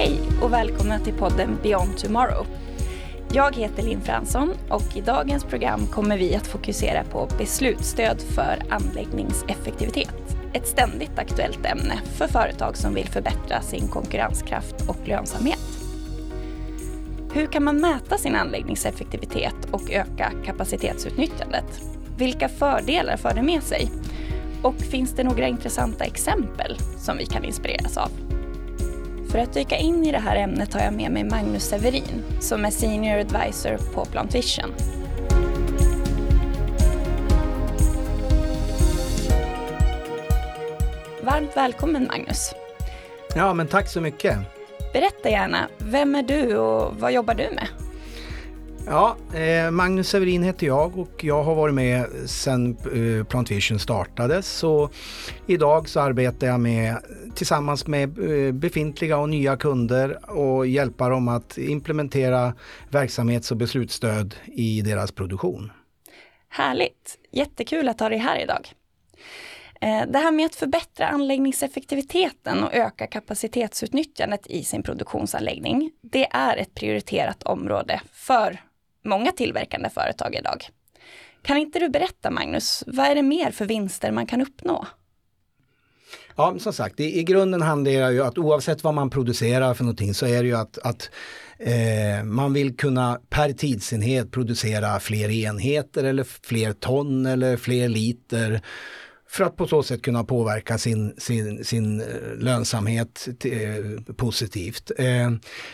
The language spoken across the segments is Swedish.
Hej och välkomna till podden Beyond Tomorrow. Jag heter Linn Fransson och i dagens program kommer vi att fokusera på beslutsstöd för anläggningseffektivitet. Ett ständigt aktuellt ämne för företag som vill förbättra sin konkurrenskraft och lönsamhet. Hur kan man mäta sin anläggningseffektivitet och öka kapacitetsutnyttjandet? Vilka fördelar för det med sig? Och finns det några intressanta exempel som vi kan inspireras av? För att dyka in i det här ämnet har jag med mig Magnus Severin som är Senior Advisor på Plantition. Varmt välkommen Magnus. Ja, men tack så mycket. Berätta gärna, vem är du och vad jobbar du med? Ja, eh, Magnus Severin heter jag och jag har varit med sedan eh, Plantvision startades. Så idag så arbetar jag med tillsammans med eh, befintliga och nya kunder och hjälpa dem att implementera verksamhets och beslutsstöd i deras produktion. Härligt! Jättekul att ha dig här idag. Eh, det här med att förbättra anläggningseffektiviteten och öka kapacitetsutnyttjandet i sin produktionsanläggning, det är ett prioriterat område för många tillverkande företag idag. Kan inte du berätta Magnus, vad är det mer för vinster man kan uppnå? Ja, som sagt, i, i grunden handlar det ju att oavsett vad man producerar för någonting så är det ju att, att eh, man vill kunna per tidsenhet producera fler enheter eller fler ton eller fler liter för att på så sätt kunna påverka sin, sin, sin eh, lönsamhet eh, positivt. Eh,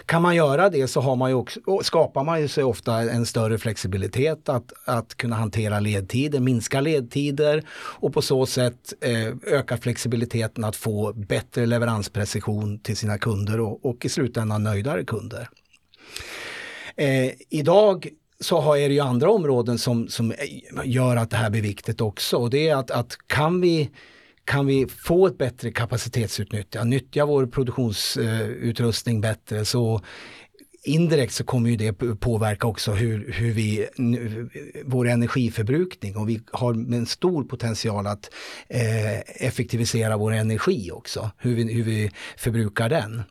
kan man göra det så har man ju också, skapar man ju sig ofta en större flexibilitet att, att kunna hantera ledtider, minska ledtider och på så sätt öka flexibiliteten att få bättre leveransprecision till sina kunder och, och i slutändan nöjdare kunder. Eh, idag så har är det ju andra områden som, som eh, gör att det här blir viktigt också. Och det är att, att kan vi kan vi få ett bättre kapacitetsutnyttjande, nyttja vår produktionsutrustning bättre så indirekt så kommer ju det påverka också hur, hur vi, vår energiförbrukning och vi har en stor potential att eh, effektivisera vår energi också, hur vi, hur vi förbrukar den.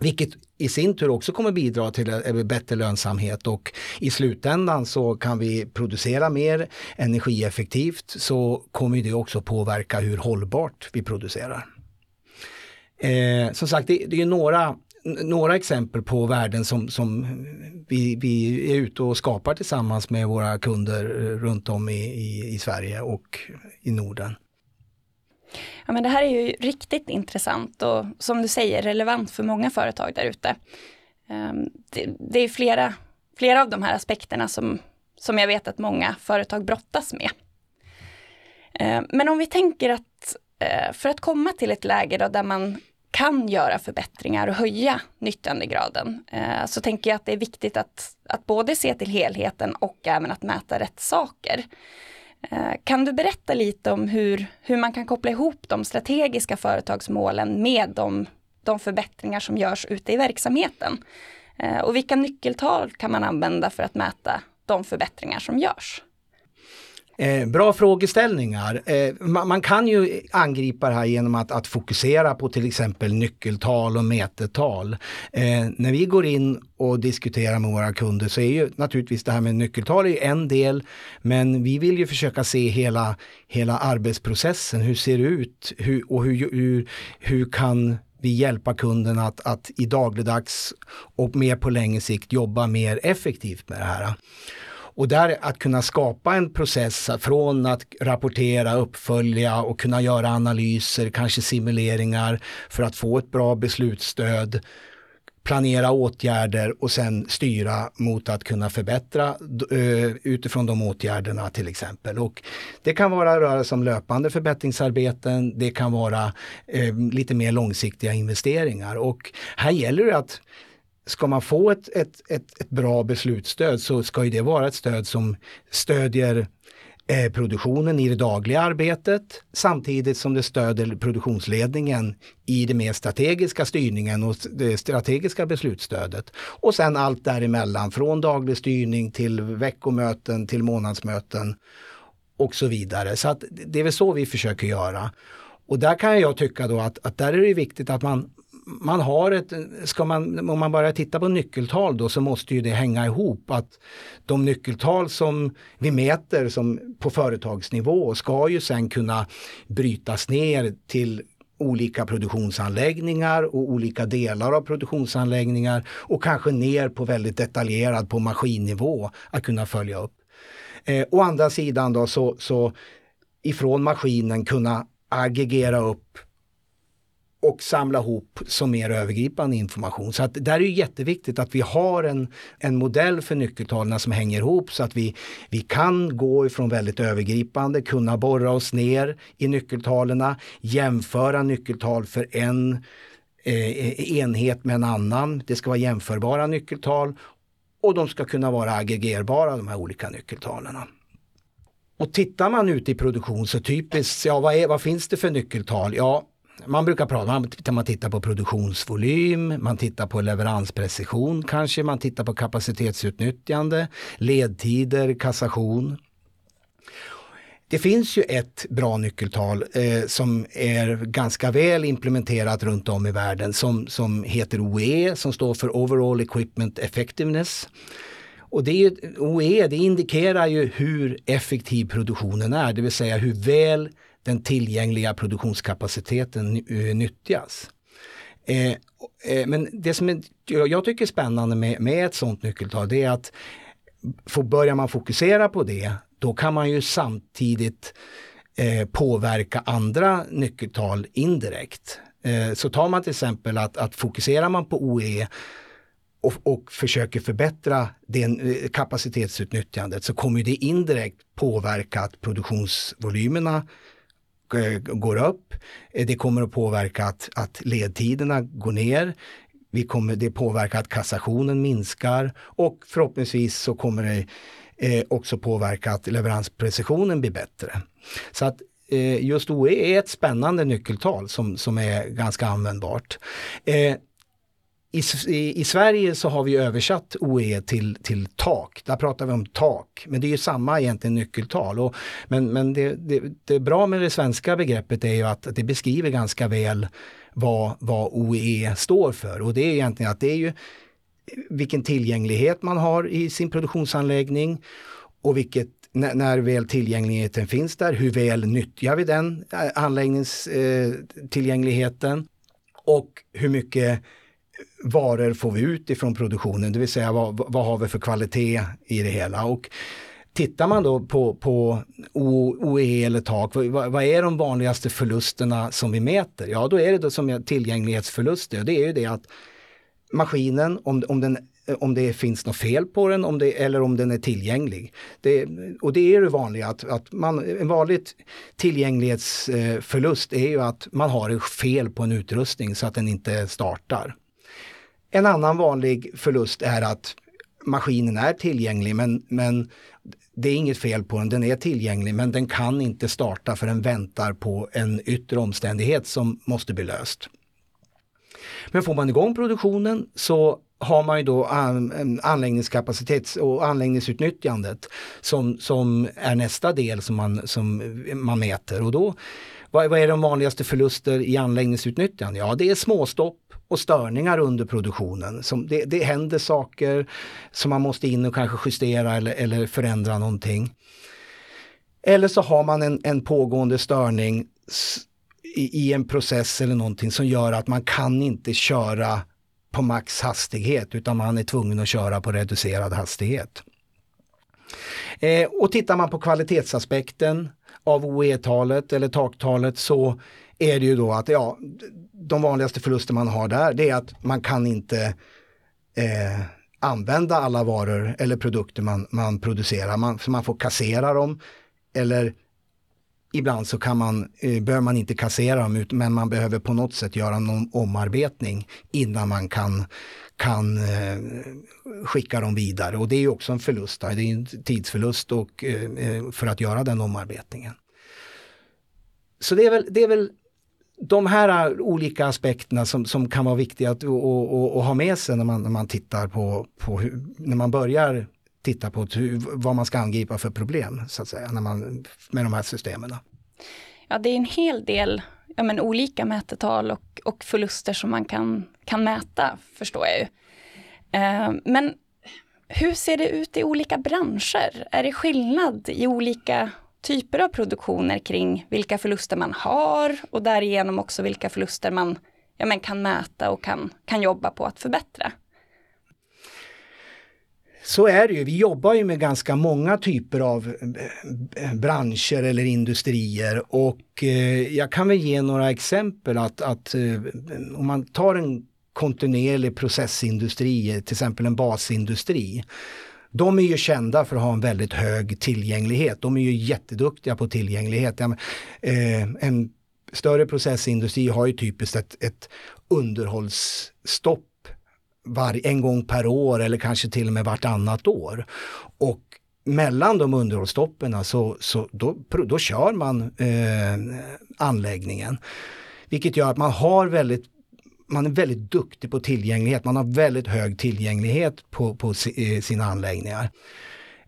Vilket i sin tur också kommer bidra till bättre lönsamhet och i slutändan så kan vi producera mer energieffektivt så kommer det också påverka hur hållbart vi producerar. Eh, som sagt, det, det är några några exempel på värden som, som vi, vi är ute och skapar tillsammans med våra kunder eh, runt om i, i, i Sverige och i Norden. Ja, men det här är ju riktigt intressant och som du säger relevant för många företag där ute. Ehm, det, det, är flera, flera av de här aspekterna som, som jag vet att många företag brottas med. Ehm, men om vi tänker att eh, för att komma till ett läge då där man kan göra förbättringar och höja nyttjandegraden eh, så tänker jag att det är viktigt att, att både se till helheten och även att mäta rätt saker. Eh, kan du berätta lite om hur, hur man kan koppla ihop de strategiska företagsmålen med de, de förbättringar som görs ute i verksamheten? Eh, och vilka nyckeltal kan man använda för att mäta de förbättringar som görs? Eh, bra frågeställningar. Eh, man, man, kan ju angripa det här genom att, att fokusera på till exempel nyckeltal och metertal. Eh, när vi går in och diskuterar med våra kunder så är ju naturligtvis det här med nyckeltal är en del men vi vill ju försöka se hela, hela arbetsprocessen. Hur ser det ut hur, och hur, hur, hur kan vi hjälpa kunden att, att i dagligdags och mer på längre sikt jobba mer effektivt med det här. Och där att kunna skapa en process från att rapportera, uppfölja och kunna göra analyser, kanske simuleringar för att få ett bra beslutsstöd planera åtgärder och sen styra mot att kunna förbättra eh, utifrån de åtgärderna till exempel. Och det kan vara röra sig om löpande förbättringsarbeten, det kan vara eh, lite mer långsiktiga investeringar och här gäller det att ska man få ett, ett, ett, ett bra beslutsstöd så ska det vara ett stöd som stödjer eh, produktionen i det dagliga arbetet samtidigt som det stöder produktionsledningen i det mer strategiska styrningen och det strategiska beslutsstödet. Och sen allt däremellan från daglig styrning till veckomöten till månadsmöten och så vidare. Så att det är väl så vi försöker göra. Och där kan jag tycka då att, att där är det viktigt att man man har ett, ska man, om man börjar titta på nyckeltal då så måste ju det hänga ihop att de nyckeltal som vi mäter som på företagsnivå ska ju sen kunna brytas ner till olika produktionsanläggningar och olika delar av produktionsanläggningar och kanske ner på väldigt detaljerad på maskinnivå att kunna följa upp. Eh, å andra sidan då så, så ifrån maskinen kunna aggregera upp och samla ihop som mer övergripande information. Så att där är det jätteviktigt att vi har en, en modell för nyckeltalen som hänger ihop så att vi, vi kan gå ifrån väldigt övergripande, kunna borra oss ner i nyckeltalen, jämföra nyckeltal för en eh, enhet med en annan. Det ska vara jämförbara nyckeltal och de ska kunna vara aggregerbara de här olika nyckeltalen. Och tittar man ute i produktion så typiskt, ja vad, är, vad finns det för nyckeltal? Ja, man brukar prata, man, man tittar på produktionsvolym, man tittar på leveransprecision kanske, man tittar på kapacitetsutnyttjande, ledtider, kassation. Det finns ju ett bra nyckeltal eh, som är ganska väl implementerat runt om i världen som, som heter OE som står för Overall Equipment Effectiveness. Och det är, OE det indikerar ju hur effektiv produktionen är, det vill säga hur väl den tillgängliga produktionskapaciteten eh, nyttjas. Eh, eh, men det som jag tycker är spännande med, ett sånt nyckeltal det är att börjar man fokusera på det då kan man ju samtidigt påverka andra nyckeltal indirekt. Så tar man till exempel att, att fokuserar man på OE och, och försöker förbättra den, kapacitetsutnyttjandet så kommer det indirekt påverka att produktionsvolymerna Eh, går upp. Eh, det kommer att påverka att, att ledtiderna går ner. Vi kommer, det påverkar att kassationen minskar och förhoppningsvis så kommer det eh, också påverka att leveransprecisionen blir bättre. Så att eh, just OE är ett spännande nyckeltal som, som är ganska användbart. Eh, i, i, I, Sverige så har vi översatt OE till, till tak, där pratar vi om tak. Men det är ju samma egentligen nyckeltal. Och, men men det, det, det är bra med det svenska begreppet är ju att det beskriver ganska väl vad, vad OE står för. Och det är egentligen att det är ju vilken tillgänglighet man har i sin produktionsanläggning och vilket när, när väl tillgängligheten finns där, hur väl nyttjar vi den eh, anläggningstillgängligheten eh, och hur mycket varor får vi ut ifrån produktionen, det vill säga vad, vad har vi för kvalitet i det hela. Och Tittar man då på, på OE eller tak, vad, vad, är de vanligaste förlusterna som vi mäter? Ja, då är det då som tillgänglighetsförluster. Det är ju det att maskinen, om, om, den, om det finns något fel på den om det, eller om den är tillgänglig. Det, och det är det vanliga, att, att man, en vanlig tillgänglighetsförlust är ju att man har fel på en utrustning så att den inte startar. En annan vanlig förlust är att maskinen är tillgänglig men, men det är inget fel på den, den är tillgänglig men den kan inte starta för den väntar på en yttre omständighet som måste bli löst. Men får man igång produktionen så har man ju då anläggningskapacitet och anläggningsutnyttjandet som, som är nästa del som man, som man mäter. Och då, vad, vad är de vanligaste förluster i anläggningsutnyttjande? Ja, det är småstopp och störningar under produktionen. Som det, det händer saker som man måste in och kanske justera eller, eller förändra någonting. Eller så har man en, en pågående störning i, i, en process eller någonting som gör att man kan inte köra på max hastighet utan man är tvungen att köra på reducerad hastighet. Eh, och tittar man på kvalitetsaspekten av OE-talet eller taktalet så är det ju då att ja, de vanligaste förluster man har där det är att man kan inte eh, använda alla varor eller produkter man, man producerar. Man, för man får kassera dem eller ibland så kan man, eh, behöver man inte kassera dem men man behöver på något sätt göra någon omarbetning innan man kan, kan eh, skicka dem vidare och det är ju också en förlust, det är en tidsförlust och, eh, eh, för att göra den omarbetningen. Så det är väl, det är väl de här äh, olika aspekterna som, som kan vara viktiga att och, och, och ha med sig när man, när man tittar på, på hur, när man börjar titta på hur, vad man ska angripa för problem så att säga när man, med de här systemen. Ja, det är en hel del ja, men olika mätetal och, och förluster som man kan, kan mäta, förstår jag ju. Eh, men hur ser det ut i olika branscher? Är det skillnad i olika typer av produktioner kring vilka förluster man har och därigenom också vilka förluster man ja, men kan mäta och kan, kan jobba på att förbättra? Så är det ju. Vi jobbar ju med ganska många typer av eh, eh, branscher eller industrier och eh, jag kan väl ge några exempel att, att om man tar en kontinuerlig processindustri, till exempel en basindustri. De är ju kända för att ha en väldigt hög tillgänglighet. De är ju jätteduktiga på tillgänglighet. Eh, en större processindustri har ju typiskt ett, ett underhållsstopp var, en gång per år eller kanske till och med vartannat år. Och mellan de underhållsstoppen så, så då, då kör man eh, anläggningen. Vilket gör att man har väldigt man är väldigt duktig på tillgänglighet, man har väldigt hög tillgänglighet på, på eh, sina anläggningar.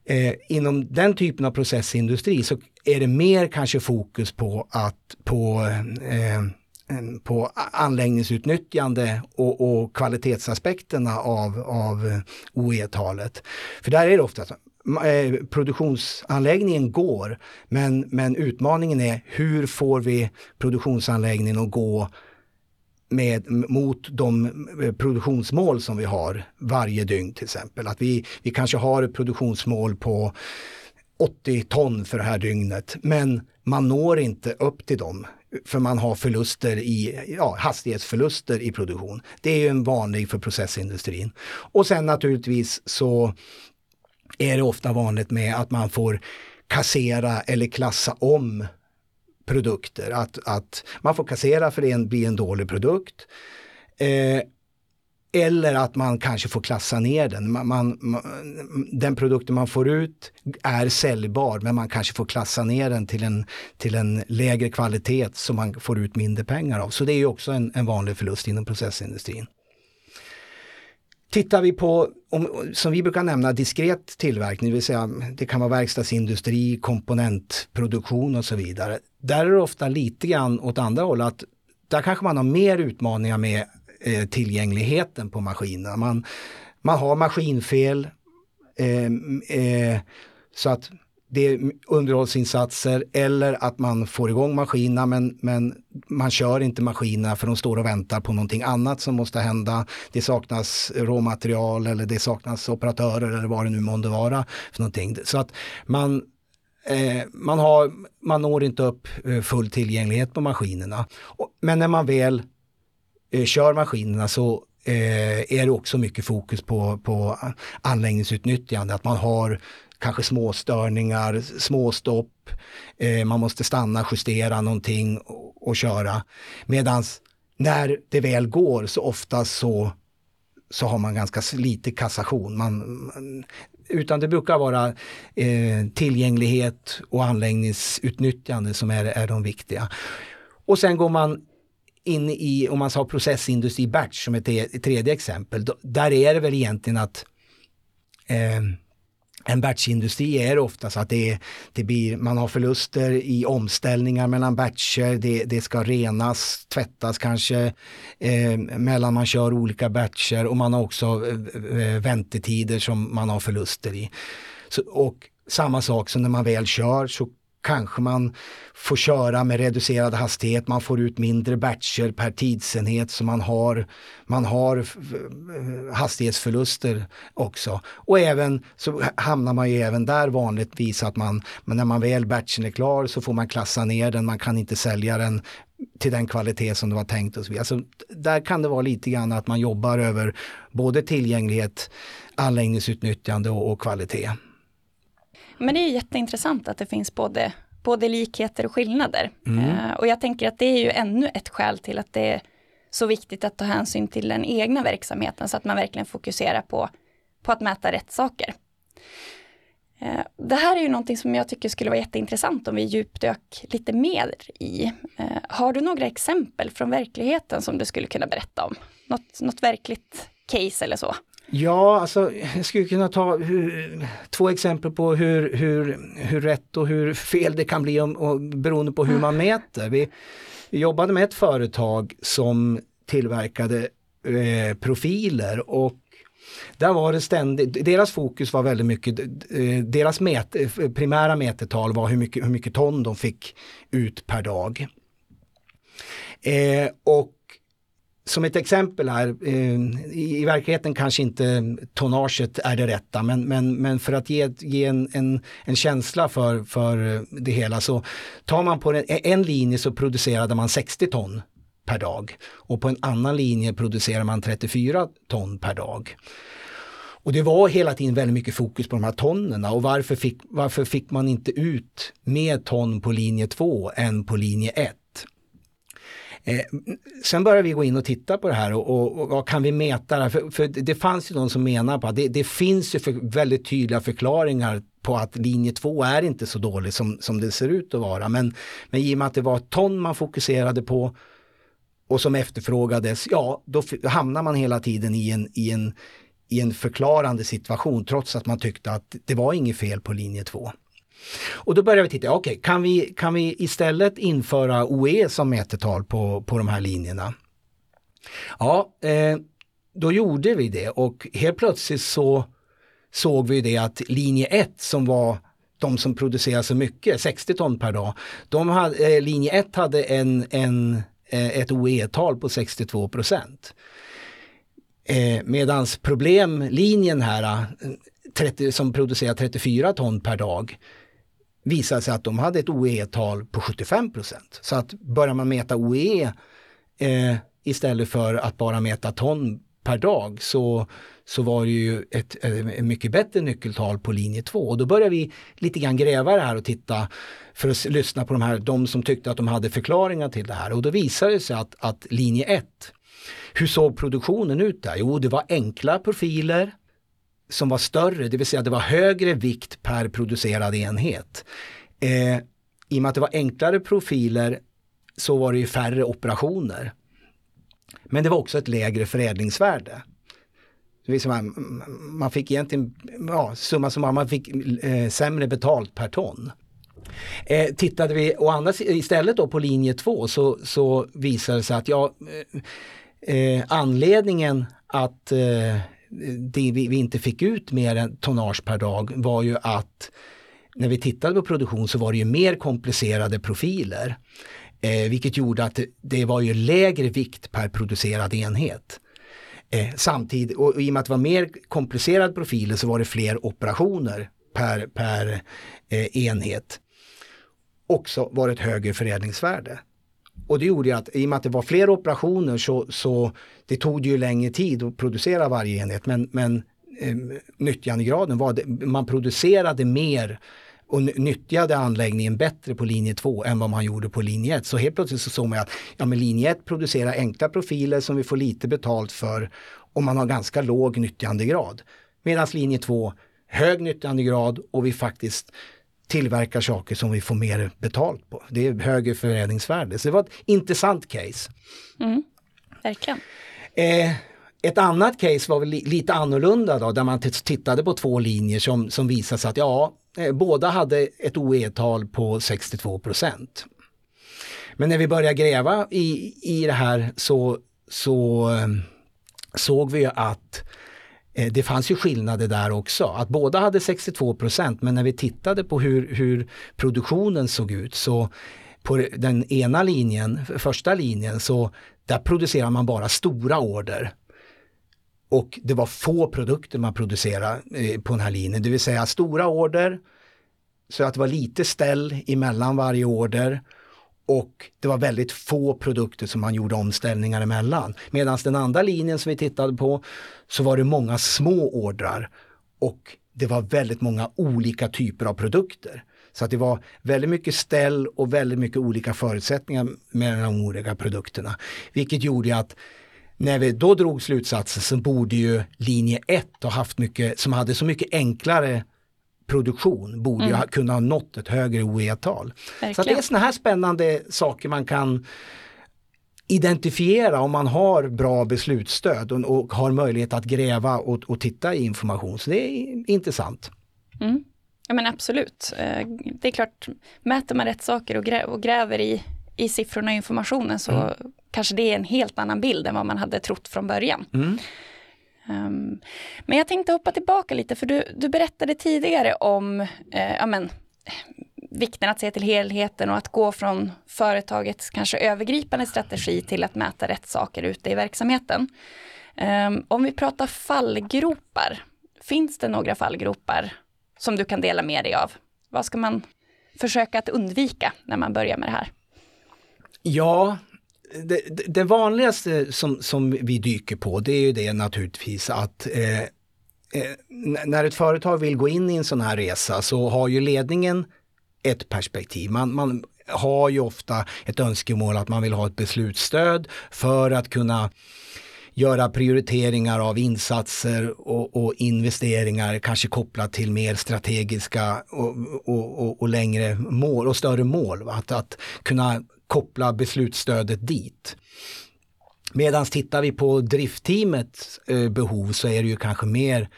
Eh, inom den typen av processindustri så är det mer kanske fokus på att på eh, eh på anläggningsutnyttjande och, och kvalitetsaspekterna av, av OE-talet. För där är det ofta så, eh, produktionsanläggningen går men, men utmaningen är hur får vi produktionsanläggningen att gå med, mot de eh, produktionsmål som vi har varje dygn till exempel. Att vi, vi kanske har ett produktionsmål på 80 ton för det här dygnet men man når inte upp till dem för man har förluster i, ja, hastighetsförluster i produktion. Det är ju en vanlig för processindustrin. Och sen naturligtvis så är det ofta vanligt med att man får kassera eller klassa om produkter. Att, att man får kassera för det blir en dålig produkt. Eh, eller att man kanske får klassa ner den. Man, man, den produkten man får ut är säljbar men man kanske får klassa ner den till en, till en lägre kvalitet som man får ut mindre pengar av. Så det är också en, en vanlig förlust inom processindustrin. Tittar vi på, om, som vi brukar nämna, diskret tillverkning, det vill säga det kan vara verkstadsindustri, komponentproduktion och så vidare. Där är det ofta lite grann åt andra hållet, där kanske man har mer utmaningar med eh, tillgängligheten på maskinerna. Man, man har maskinfel eh, eh, så att det är underhållsinsatser eller att man får igång maskinerna men, men man kör inte maskinerna för de står och väntar på någonting annat som måste hända. Det saknas råmaterial eller det saknas operatörer eller vad det nu månde vara för någonting. Så att man, eh, man, har, man når inte upp eh, full tillgänglighet på maskinerna. Men när man väl eh, kör maskinerna så eh, är det också mycket fokus på, på anläggningsutnyttjande, att man har kanske småstörningar, småstopp, eh, man måste stanna, justera någonting och, och köra. Medan när det väl går så ofta så, så har man ganska lite kassation. Man, utan det brukar vara eh, tillgänglighet och anläggningsutnyttjande som är, är de viktiga. Och sen går man in i, om man sa processindustri batch som ett tredje exempel, då, där är det väl egentligen att eh, en batchindustri är ofta så att det, det blir, man har förluster i omställningar mellan batcher, det, det ska renas, tvättas kanske eh, mellan man kör olika batcher och man har också eh, eh väntetider som man har förluster i. Så, och samma sak som när man väl kör så kanske man får köra med reducerad hastighet, man får ut mindre batcher per tidsenhet så man har, man har hastighetsförluster också. Och även så hamnar man ju även där vanligtvis att man, men när man väl batchen är klar så får man klassa ner den, man kan inte sälja den till den kvalitet som det var tänkt och så vidare. Alltså, där kan det vara lite grann att man jobbar över både tillgänglighet, anläggningsutnyttjande och, och kvalitet. Men det är jätteintressant att det finns både, både likheter och skillnader. Mm. Uh, och jag tänker att det är ju ännu ett skäl till att det är så viktigt att ta hänsyn till den egna verksamheten så att man verkligen fokuserar på, på att mäta rätt saker. Uh, det här är ju någonting som jag tycker skulle vara jätteintressant om vi djupdök lite mer i. Uh, har du några exempel från verkligheten som du skulle kunna berätta om? Något, något verkligt case eller så? Ja, alltså jag skulle kunna ta hur, två exempel på hur, hur, hur rätt och hur fel det kan bli om, och, beroende på hur man mäter. Vi, vi jobbade med ett företag som tillverkade eh, profiler och där var det ständigt, deras fokus var väldigt mycket, eh, deras mät, primära mätetal var hur mycket, hur mycket ton de fick ut per dag. Eh, och som ett exempel här, eh, i, verkligheten kanske inte tonnaget är det rätta men, men, men för att ge, ge en, en, en, känsla för, för det hela så tar man på en, e, en linje så producerade man 60 ton per dag och på en annan linje producerar man 34 ton per dag. Och det var hela tiden väldigt mycket fokus på de här tonnerna och varför fick, varför fick man inte ut mer ton på linje 2 än på linje 1? Eh, sen började vi gå in och titta på det här och, och, och vad kan vi mäta? Det för, för, det fanns ju de som menar på att det, det finns ju för, väldigt tydliga förklaringar på att linje 2 är inte så dålig som, som det ser ut att vara. Men, men i och med att det var ton man fokuserade på och som efterfrågades, ja då hamnar man hela tiden i en, i en, i en förklarande situation trots att man tyckte att det var inget fel på linje 2. Och då började vi titta, okej, okay, kan, vi, kan vi istället införa OE som mätetal på, på de här linjerna? Ja, eh, då gjorde vi det och helt plötsligt så såg vi det att linje 1 som var de som producerar så mycket, 60 ton per dag, de hade, eh, linje 1 hade en, en, eh, ett OE-tal på 62 procent. Eh, medans problemlinjen här, eh, 30, som producerar 34 ton per dag, visade sig att de hade ett OE-tal på 75% Så att börjar man mäta OE eh, istället för att bara mäta ton per dag så, så var det ju ett, eh, ett mycket bättre nyckeltal på linje 2 och då började vi lite grann gräva det här och titta för att lyssna på de här, de som tyckte att de hade förklaringar till det här. Och då visade det sig att, att linje 1, hur såg produktionen ut där? Jo, det var enkla profiler, som var större, det vill säga det var högre vikt per producerad enhet. Eh, I och med att det var enklare profiler så var det ju färre operationer. Men det var också ett lägre förädlingsvärde. Man, man fick egentligen, ja, summa summarum, man fick eh, sämre betalt per ton. Eh, tittade vi och andra, istället då på linje 2 så, så visade det sig att ja, eh, eh anledningen att eh, det vi, vi inte fick ut mer än tonnage per dag var ju att när vi tittade på produktion så var det ju mer komplicerade profiler. Eh, vilket gjorde att det var ju lägre vikt per producerad enhet. Eh, samtidigt, och i och med att det var mer komplicerade profiler så var det fler operationer per, per eh, enhet. Också var det ett högre förädlingsvärde. Och det gjorde att i och med att det var fler operationer så, så det tog ju längre tid att producera varje enhet men, men eh, nyttjandegraden var det, man producerade mer och nyttjade anläggningen bättre på linje 2 än vad man gjorde på linje 1. Så helt plötsligt så såg man att ja, men linje 1 producerar enkla profiler som vi får lite betalt för och man har ganska låg nyttjandegrad. Medan linje 2 hög nyttjandegrad och vi faktiskt tillverkar saker som vi får mer betalt på. Det är högre förädlingsvärde. Så det var ett intressant case. Mm, verkligen. Eh, ett annat case var väl li lite annorlunda då, där man tittade på två linjer som, som visade sig att ja, eh, båda hade ett OE-tal på 62 procent. Men när vi började gräva i, i det här så, så eh, såg vi att Eh, Eh, det fanns ju skillnader där också, att båda hade 62 procent, men när vi tittade på hur, hur produktionen såg ut så på den ena linjen, första linjen, så där producerar man bara stora order. Och det var få produkter man producerade eh, på den här linjen, det vill säga stora order, så att det var lite ställ emellan varje order och det var väldigt få produkter som man gjorde omställningar emellan. Medan den andra linjen som vi tittade på så var det många små ordrar och det var väldigt många olika typer av produkter. Så att det var väldigt mycket ställ och väldigt mycket olika förutsättningar med de olika produkterna. Vilket gjorde att när vi då drog slutsatsen så borde ju linje 1 ha haft mycket, som hade så mycket enklare produktion borde mm. ju kunna ha nått ett högre OE-tal. Så det är sådana här spännande saker man kan identifiera om man har bra beslutsstöd och, och har möjlighet att gräva och, och, titta i information. Så det är intressant. Mm. Ja men absolut. Eh, det är klart, mäter man rätt saker och, grä, och gräver i, i siffrorna och informationen så mm. kanske det är en helt annan bild än vad man hade trott från början. Mm. Um, men jag tänkte hoppa tillbaka lite, för du, du berättade tidigare om eh, ja, men, vikten att se till helheten och att gå från företagets kanske övergripande strategi till att mäta rätt saker ute i verksamheten. Um, om vi pratar fallgropar, finns det några fallgropar som du kan dela med dig av? Vad ska man försöka att undvika när man börjar med det här? Ja, det, det vanligaste som, som vi dyker på det är ju det naturligtvis att eh, eh, när ett företag vill gå in i en sån här resa så har ju ledningen ett perspektiv. Man, man har ju ofta ett önskemål att man vill ha ett beslutsstöd för att kunna göra prioriteringar av insatser och, och investeringar, kanske kopplat till mer strategiska och, och, och, längre mål och större mål. Att, att kunna koppla beslutsstödet dit. Medan tittar vi på driftteamets eh, behov så är det ju kanske mer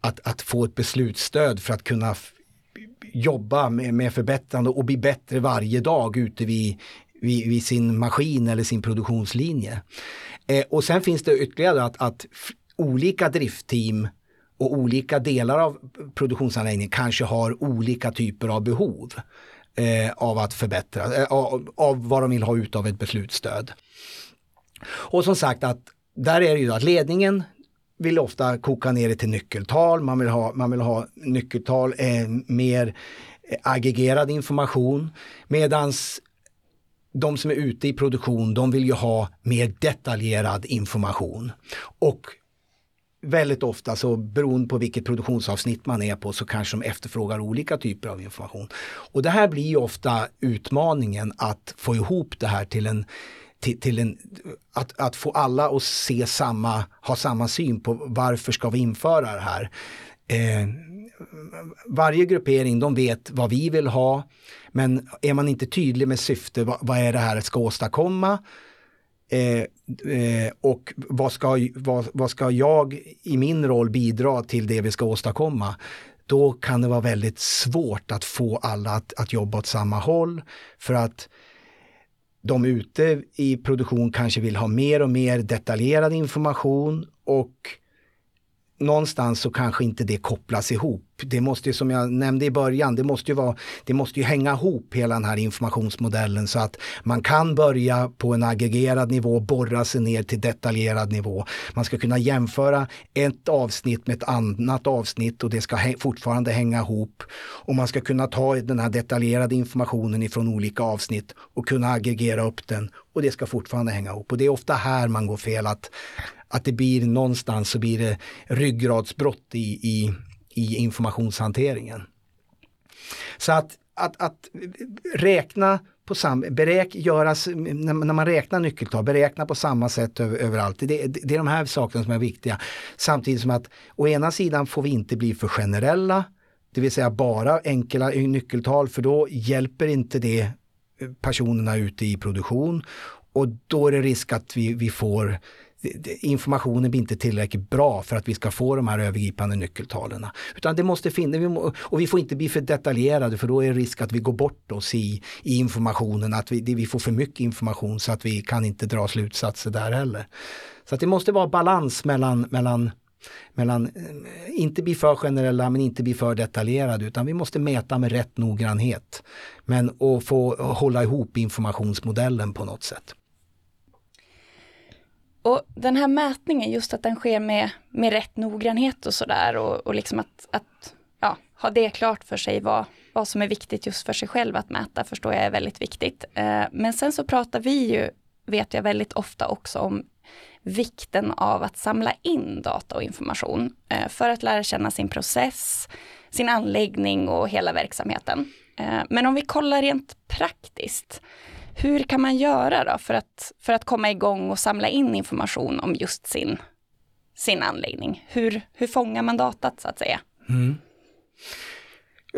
att, att få ett beslutsstöd för att kunna jobba med, med förbättrande och bli bättre varje dag ute vid, vid, vid sin maskin eller sin produktionslinje. Eh, och sen finns det ytterligare att, att olika driftteam och olika delar av produktionsanläggningen kanske har olika typer av behov eh, av att förbättra, eh, av, av, vad de vill ha ut av ett beslutsstöd. Och som sagt att där är det ju att ledningen vill ofta koka ner det till nyckeltal, man vill ha, man vill ha nyckeltal, eh, mer eh, aggregerad information. Medans de som är ute i produktion, de vill ju ha mer detaljerad information. Och väldigt ofta så beroende på vilket produktionsavsnitt man är på så kanske de efterfrågar olika typer av information. Och det här blir ju ofta utmaningen att få ihop det här till en till, till en, att, att få alla att se samma, ha samma syn på varför ska vi införa det här. Eh, varje gruppering, de vet vad vi vill ha, men är man inte tydlig med syfte, vad, vad är det här ska åstadkomma? Eh, eh, och vad ska, vad, vad ska jag i min roll bidra till det vi ska åstadkomma? Då kan det vara väldigt svårt att få alla att, att jobba åt samma håll för att de ute i produktion kanske vill ha mer och mer detaljerad information och någonstans så kanske inte det kopplas ihop. Det måste ju som jag nämnde i början, det måste ju, vara, det måste ju hänga ihop hela den här informationsmodellen så att man kan börja på en aggregerad nivå, borra sig ner till detaljerad nivå. Man ska kunna jämföra ett avsnitt med ett annat avsnitt och det ska fortfarande hänga ihop. Och man ska kunna ta den här detaljerade informationen ifrån olika avsnitt och kunna aggregera upp den och det ska fortfarande hänga ihop. Och det är ofta här man går fel, att att det blir någonstans så blir det ryggradsbrott i, i, i informationshanteringen. Så att, att, att räkna på sam, beräk, göras, när man räknar nyckeltal, beräkna på samma sätt över, överallt. Det, det, det är de här sakerna som är viktiga. Samtidigt som att å ena sidan får vi inte bli för generella, det vill säga bara enkla nyckeltal för då hjälper inte det personerna ute i produktion och då är det risk att vi, vi får informationen blir inte tillräckligt bra för att vi ska få de här övergripande nyckeltalen. Utan det måste finnas, och vi får inte bli för detaljerade för då är det risk att vi går bort oss i, i informationen, att vi, vi får för mycket information så att vi kan inte dra slutsatser där heller. Så att det måste vara balans mellan, mellan mellan, eh, inte bli för generella men inte bli för detaljerade utan vi måste mäta med rätt noggrannhet. Men och få hålla ihop informationsmodellen på något sätt. Och den här mätningen, just att den sker med, med rätt noggrannhet och sådär och, och liksom att, att ja, ha det klart för sig vad, vad som är viktigt just för sig själv att mäta förstår jag är väldigt viktigt. Eh, men sen så pratar vi ju, vet jag väldigt ofta också om vikten av att samla in data och information eh, för att lära känna sin process, sin anläggning och hela verksamheten. Eh, men om vi kollar rent praktiskt, hur kan man göra då för att, för att komma igång och samla in information om just sin, sin anläggning? Hur, hur fångar man datat så att säga? Mm.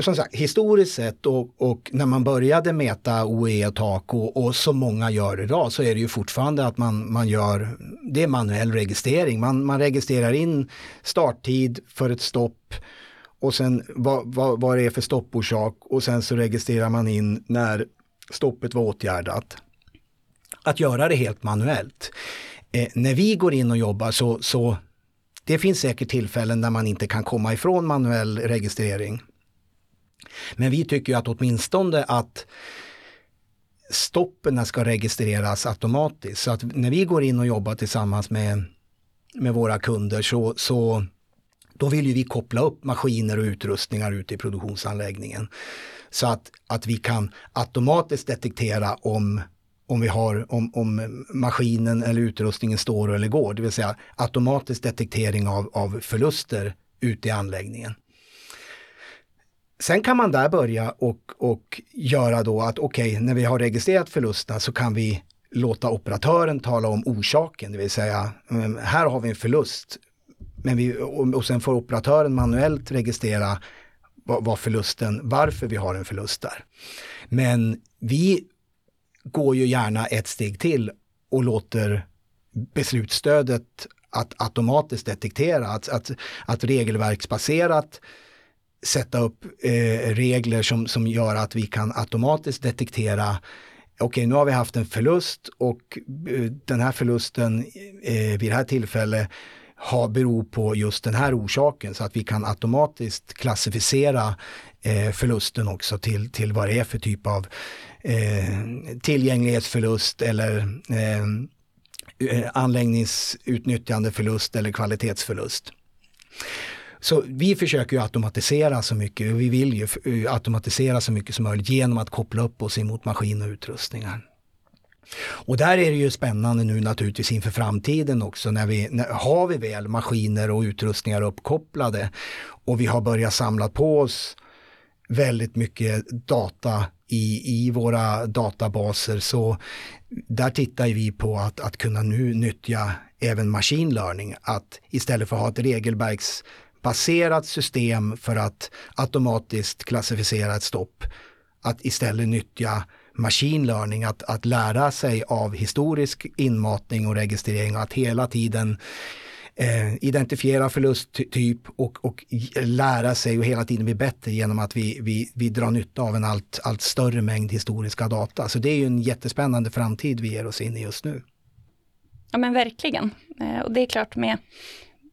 som sagt, historiskt sett och, och, när man började mäta OE och tak och, och så många gör idag så är det ju fortfarande att man, man gör, det är manuell registrering. Man, man registrerar in starttid för ett stopp och sen vad, vad, vad det är för stopporsak och sen så registrerar man in när stoppet var åtgärdat. Att göra det helt manuellt. Eh, när vi går in och jobbar så, så det finns säkert tillfällen där man inte kan komma ifrån manuell registrering. Men vi tycker att åtminstone att stoppen ska registreras automatiskt. Så att när vi går in och jobbar tillsammans med, med våra kunder så, så då vill ju vi koppla upp maskiner och utrustningar ute i produktionsanläggningen. Så att, att vi kan automatiskt detektera om, om, vi har, om, om maskinen eller utrustningen står eller går, det vill säga automatisk detektering av, av förluster ute i anläggningen. Sen kan man där börja och, och göra då att okej, okay, när vi har registrerat förlusterna så kan vi låta operatören tala om orsaken, det vill säga mm, här har vi en förlust. Men vi, och, sen får operatören manuellt registrera vad, vad förlusten, varför vi har en förlust där. Men vi går ju gärna ett steg till och låter beslutsstödet att automatiskt detektera, att, att, att regelverksbaserat sätta upp eh, regler som, som gör att vi kan automatiskt detektera okej okay, nu har vi haft en förlust och eh, den här förlusten eh, vid det här tillfället ha, beror på just den här orsaken så att vi kan automatiskt klassificera eh, förlusten också till, till vad det är för typ av eh, tillgänglighetsförlust eller eh, eh anläggningsutnyttjandeförlust eller kvalitetsförlust. Så vi försöker ju automatisera så mycket, vi vill ju automatisera så mycket som möjligt genom att koppla upp oss emot maskin och utrustningar. Och där är det ju spännande nu naturligtvis inför framtiden också när vi när, har vi väl maskiner och utrustningar uppkopplade och vi har börjat samla på oss väldigt mycket data i, i våra databaser så där tittar vi på att, att kunna nu nyttja även machine learning, att istället för att ha ett regelverksbaserat system för att automatiskt klassificera ett stopp. Att istället nyttja machine learning, att, att lära sig av historisk inmatning och registrering och att hela tiden eh, identifiera förlusttyp och, och lära sig och hela tiden bli bättre genom att vi, vi, vi drar nytta av en allt, allt större mängd historiska data. Så det är ju en jättespännande framtid vi ger oss in i just nu. Ja men verkligen. Eh, och det är klart med,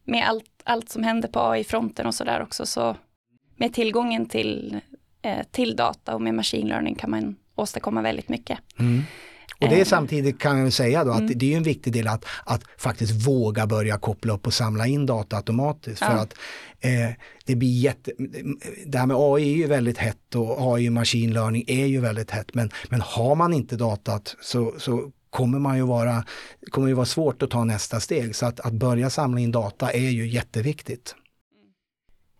med allt allt som händer på AI-fronten och sådär också. Så med tillgången till, eh, till data och med machine learning kan man åstadkomma väldigt mycket. Mm. Och det är eh. samtidigt kan jag säga då att mm. det är en viktig del att, att faktiskt våga börja koppla upp och samla in data automatiskt. Ja. För att eh, det blir jätte, det här med AI är ju väldigt hett och AI machine learning är ju väldigt hett men, men har man inte datat så, så kommer man ju vara, kommer ju vara svårt att ta nästa steg. Så att, att börja samla in data är ju jätteviktigt.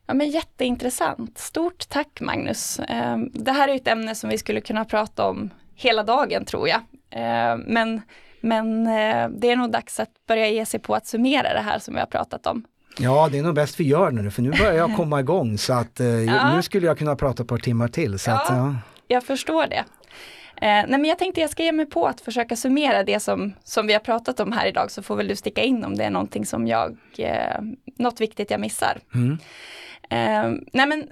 Ja men jätteintressant. Stort tack Magnus. Ehm, det här är ett ämne som vi skulle kunna prata om hela dagen tror jag. Ehm, men, men eh, det är nog dags att börja ge sig på att summera det här som vi har pratat om. Ja, det är nog bäst vi gör nu, för nu börjar jag komma igång så att eh, ja. nu skulle jag kunna prata ett par timmar till. Så ja, att, ja. Jag förstår det. Eh, nej men jag tänkte jag ska ge mig på att försöka summera det som, som vi har pratat om här idag så får väl du sticka in om det är någonting som jag, eh, något viktigt jag missar. Mm. Eh, nej men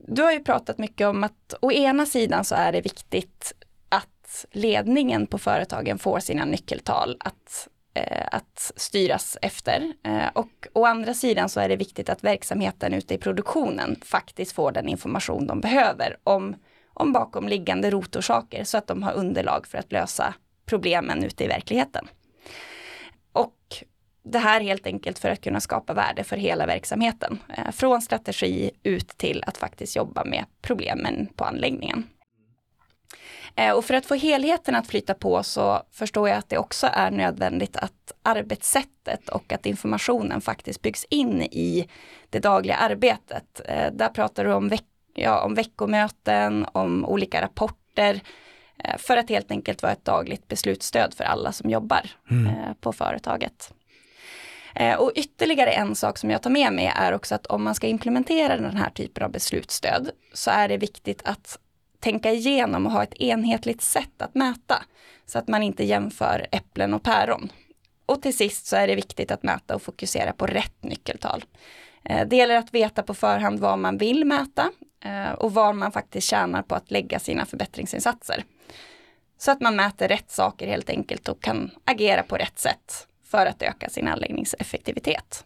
du har ju pratat mycket om att å ena sidan så är det viktigt att ledningen på företagen får sina nyckeltal att, eh, att styras efter. Eh, och å andra sidan så är det viktigt att verksamheten ute i produktionen faktiskt får den information de behöver om om bakomliggande rotorsaker så att de har underlag för att lösa problemen ute i verkligheten. Och det här helt enkelt för att kunna skapa värde för hela verksamheten. Eh, från strategi ut till att faktiskt jobba med problemen på anläggningen. Eh, och för att få helheten att flyta på så förstår jag att det också är nödvändigt att arbetssättet och att informationen faktiskt byggs in i det dagliga arbetet. Eh, där pratar du om veck ja, om veckomöten, om olika rapporter. För att helt enkelt vara ett dagligt beslutsstöd för alla som jobbar mm. På företaget. Eh, och ytterligare en sak som jag tar med mig är också att om man ska implementera den här typen av beslutsstöd så är det viktigt att tänka igenom och ha ett enhetligt sätt att mäta så att man inte jämför äpplen och päron. Och till sist så är det viktigt att mäta och fokusera på rätt nyckeltal. Eh, det gäller att veta på förhand vad man vill mäta eh, och var man faktiskt tjänar på att lägga sina förbättringsinsatser. Så att man mäter rätt saker helt enkelt och kan agera på rätt sätt för att öka sin anläggningseffektivitet.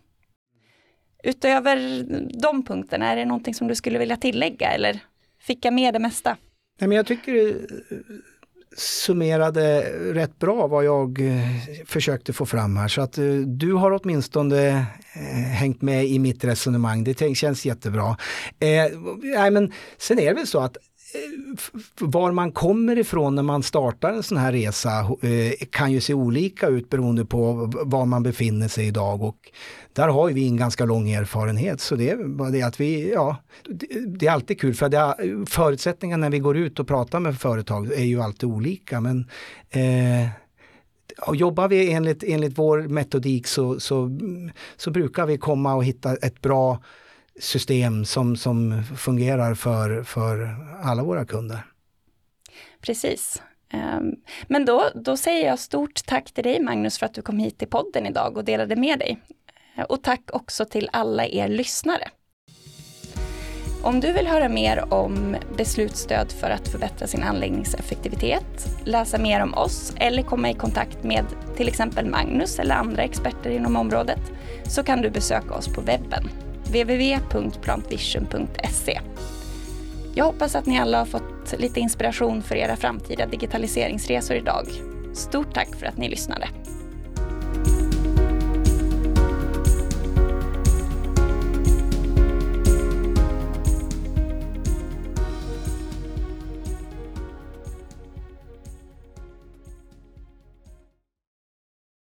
Utöver de punkterna, är det någonting som du skulle vilja tillägga eller fick jag med det mesta? Nej, men jag tycker du eh, summerade rätt bra vad jag eh, försökte få fram här. Så att eh, du har åtminstone hängt med i mitt resonemang. Det känns jättebra. Eh, nej, men sen är det väl så att var man kommer ifrån när man startar en sån här resa eh, kan ju se olika ut beroende på var man befinner sig idag. Och där har vi en ganska lång erfarenhet. Så det är bara det att vi, ja, det är alltid kul. För det, förutsättningarna när vi går ut och pratar med företag är ju alltid olika. Men eh, jobbar vi enligt, enligt vår metodik så, så, så brukar vi komma och hitta ett bra system som, som fungerar för, för alla våra kunder. Precis. Ehm, men då, då säger jag stort tack till dig Magnus för att du kom hit till podden idag och delade med dig. Eh, och tack också till alla er lyssnare. Om du vill höra mer om beslutsstöd för att förbättra sin anläggningseffektivitet, läsa mer om oss eller komma i kontakt med till exempel Magnus eller andra experter inom området så kan du besöka oss på webben www.plantvision.se. Jag hoppas att ni alla har fått lite inspiration för era framtida digitaliseringsresor idag. Stort tack för att ni lyssnade.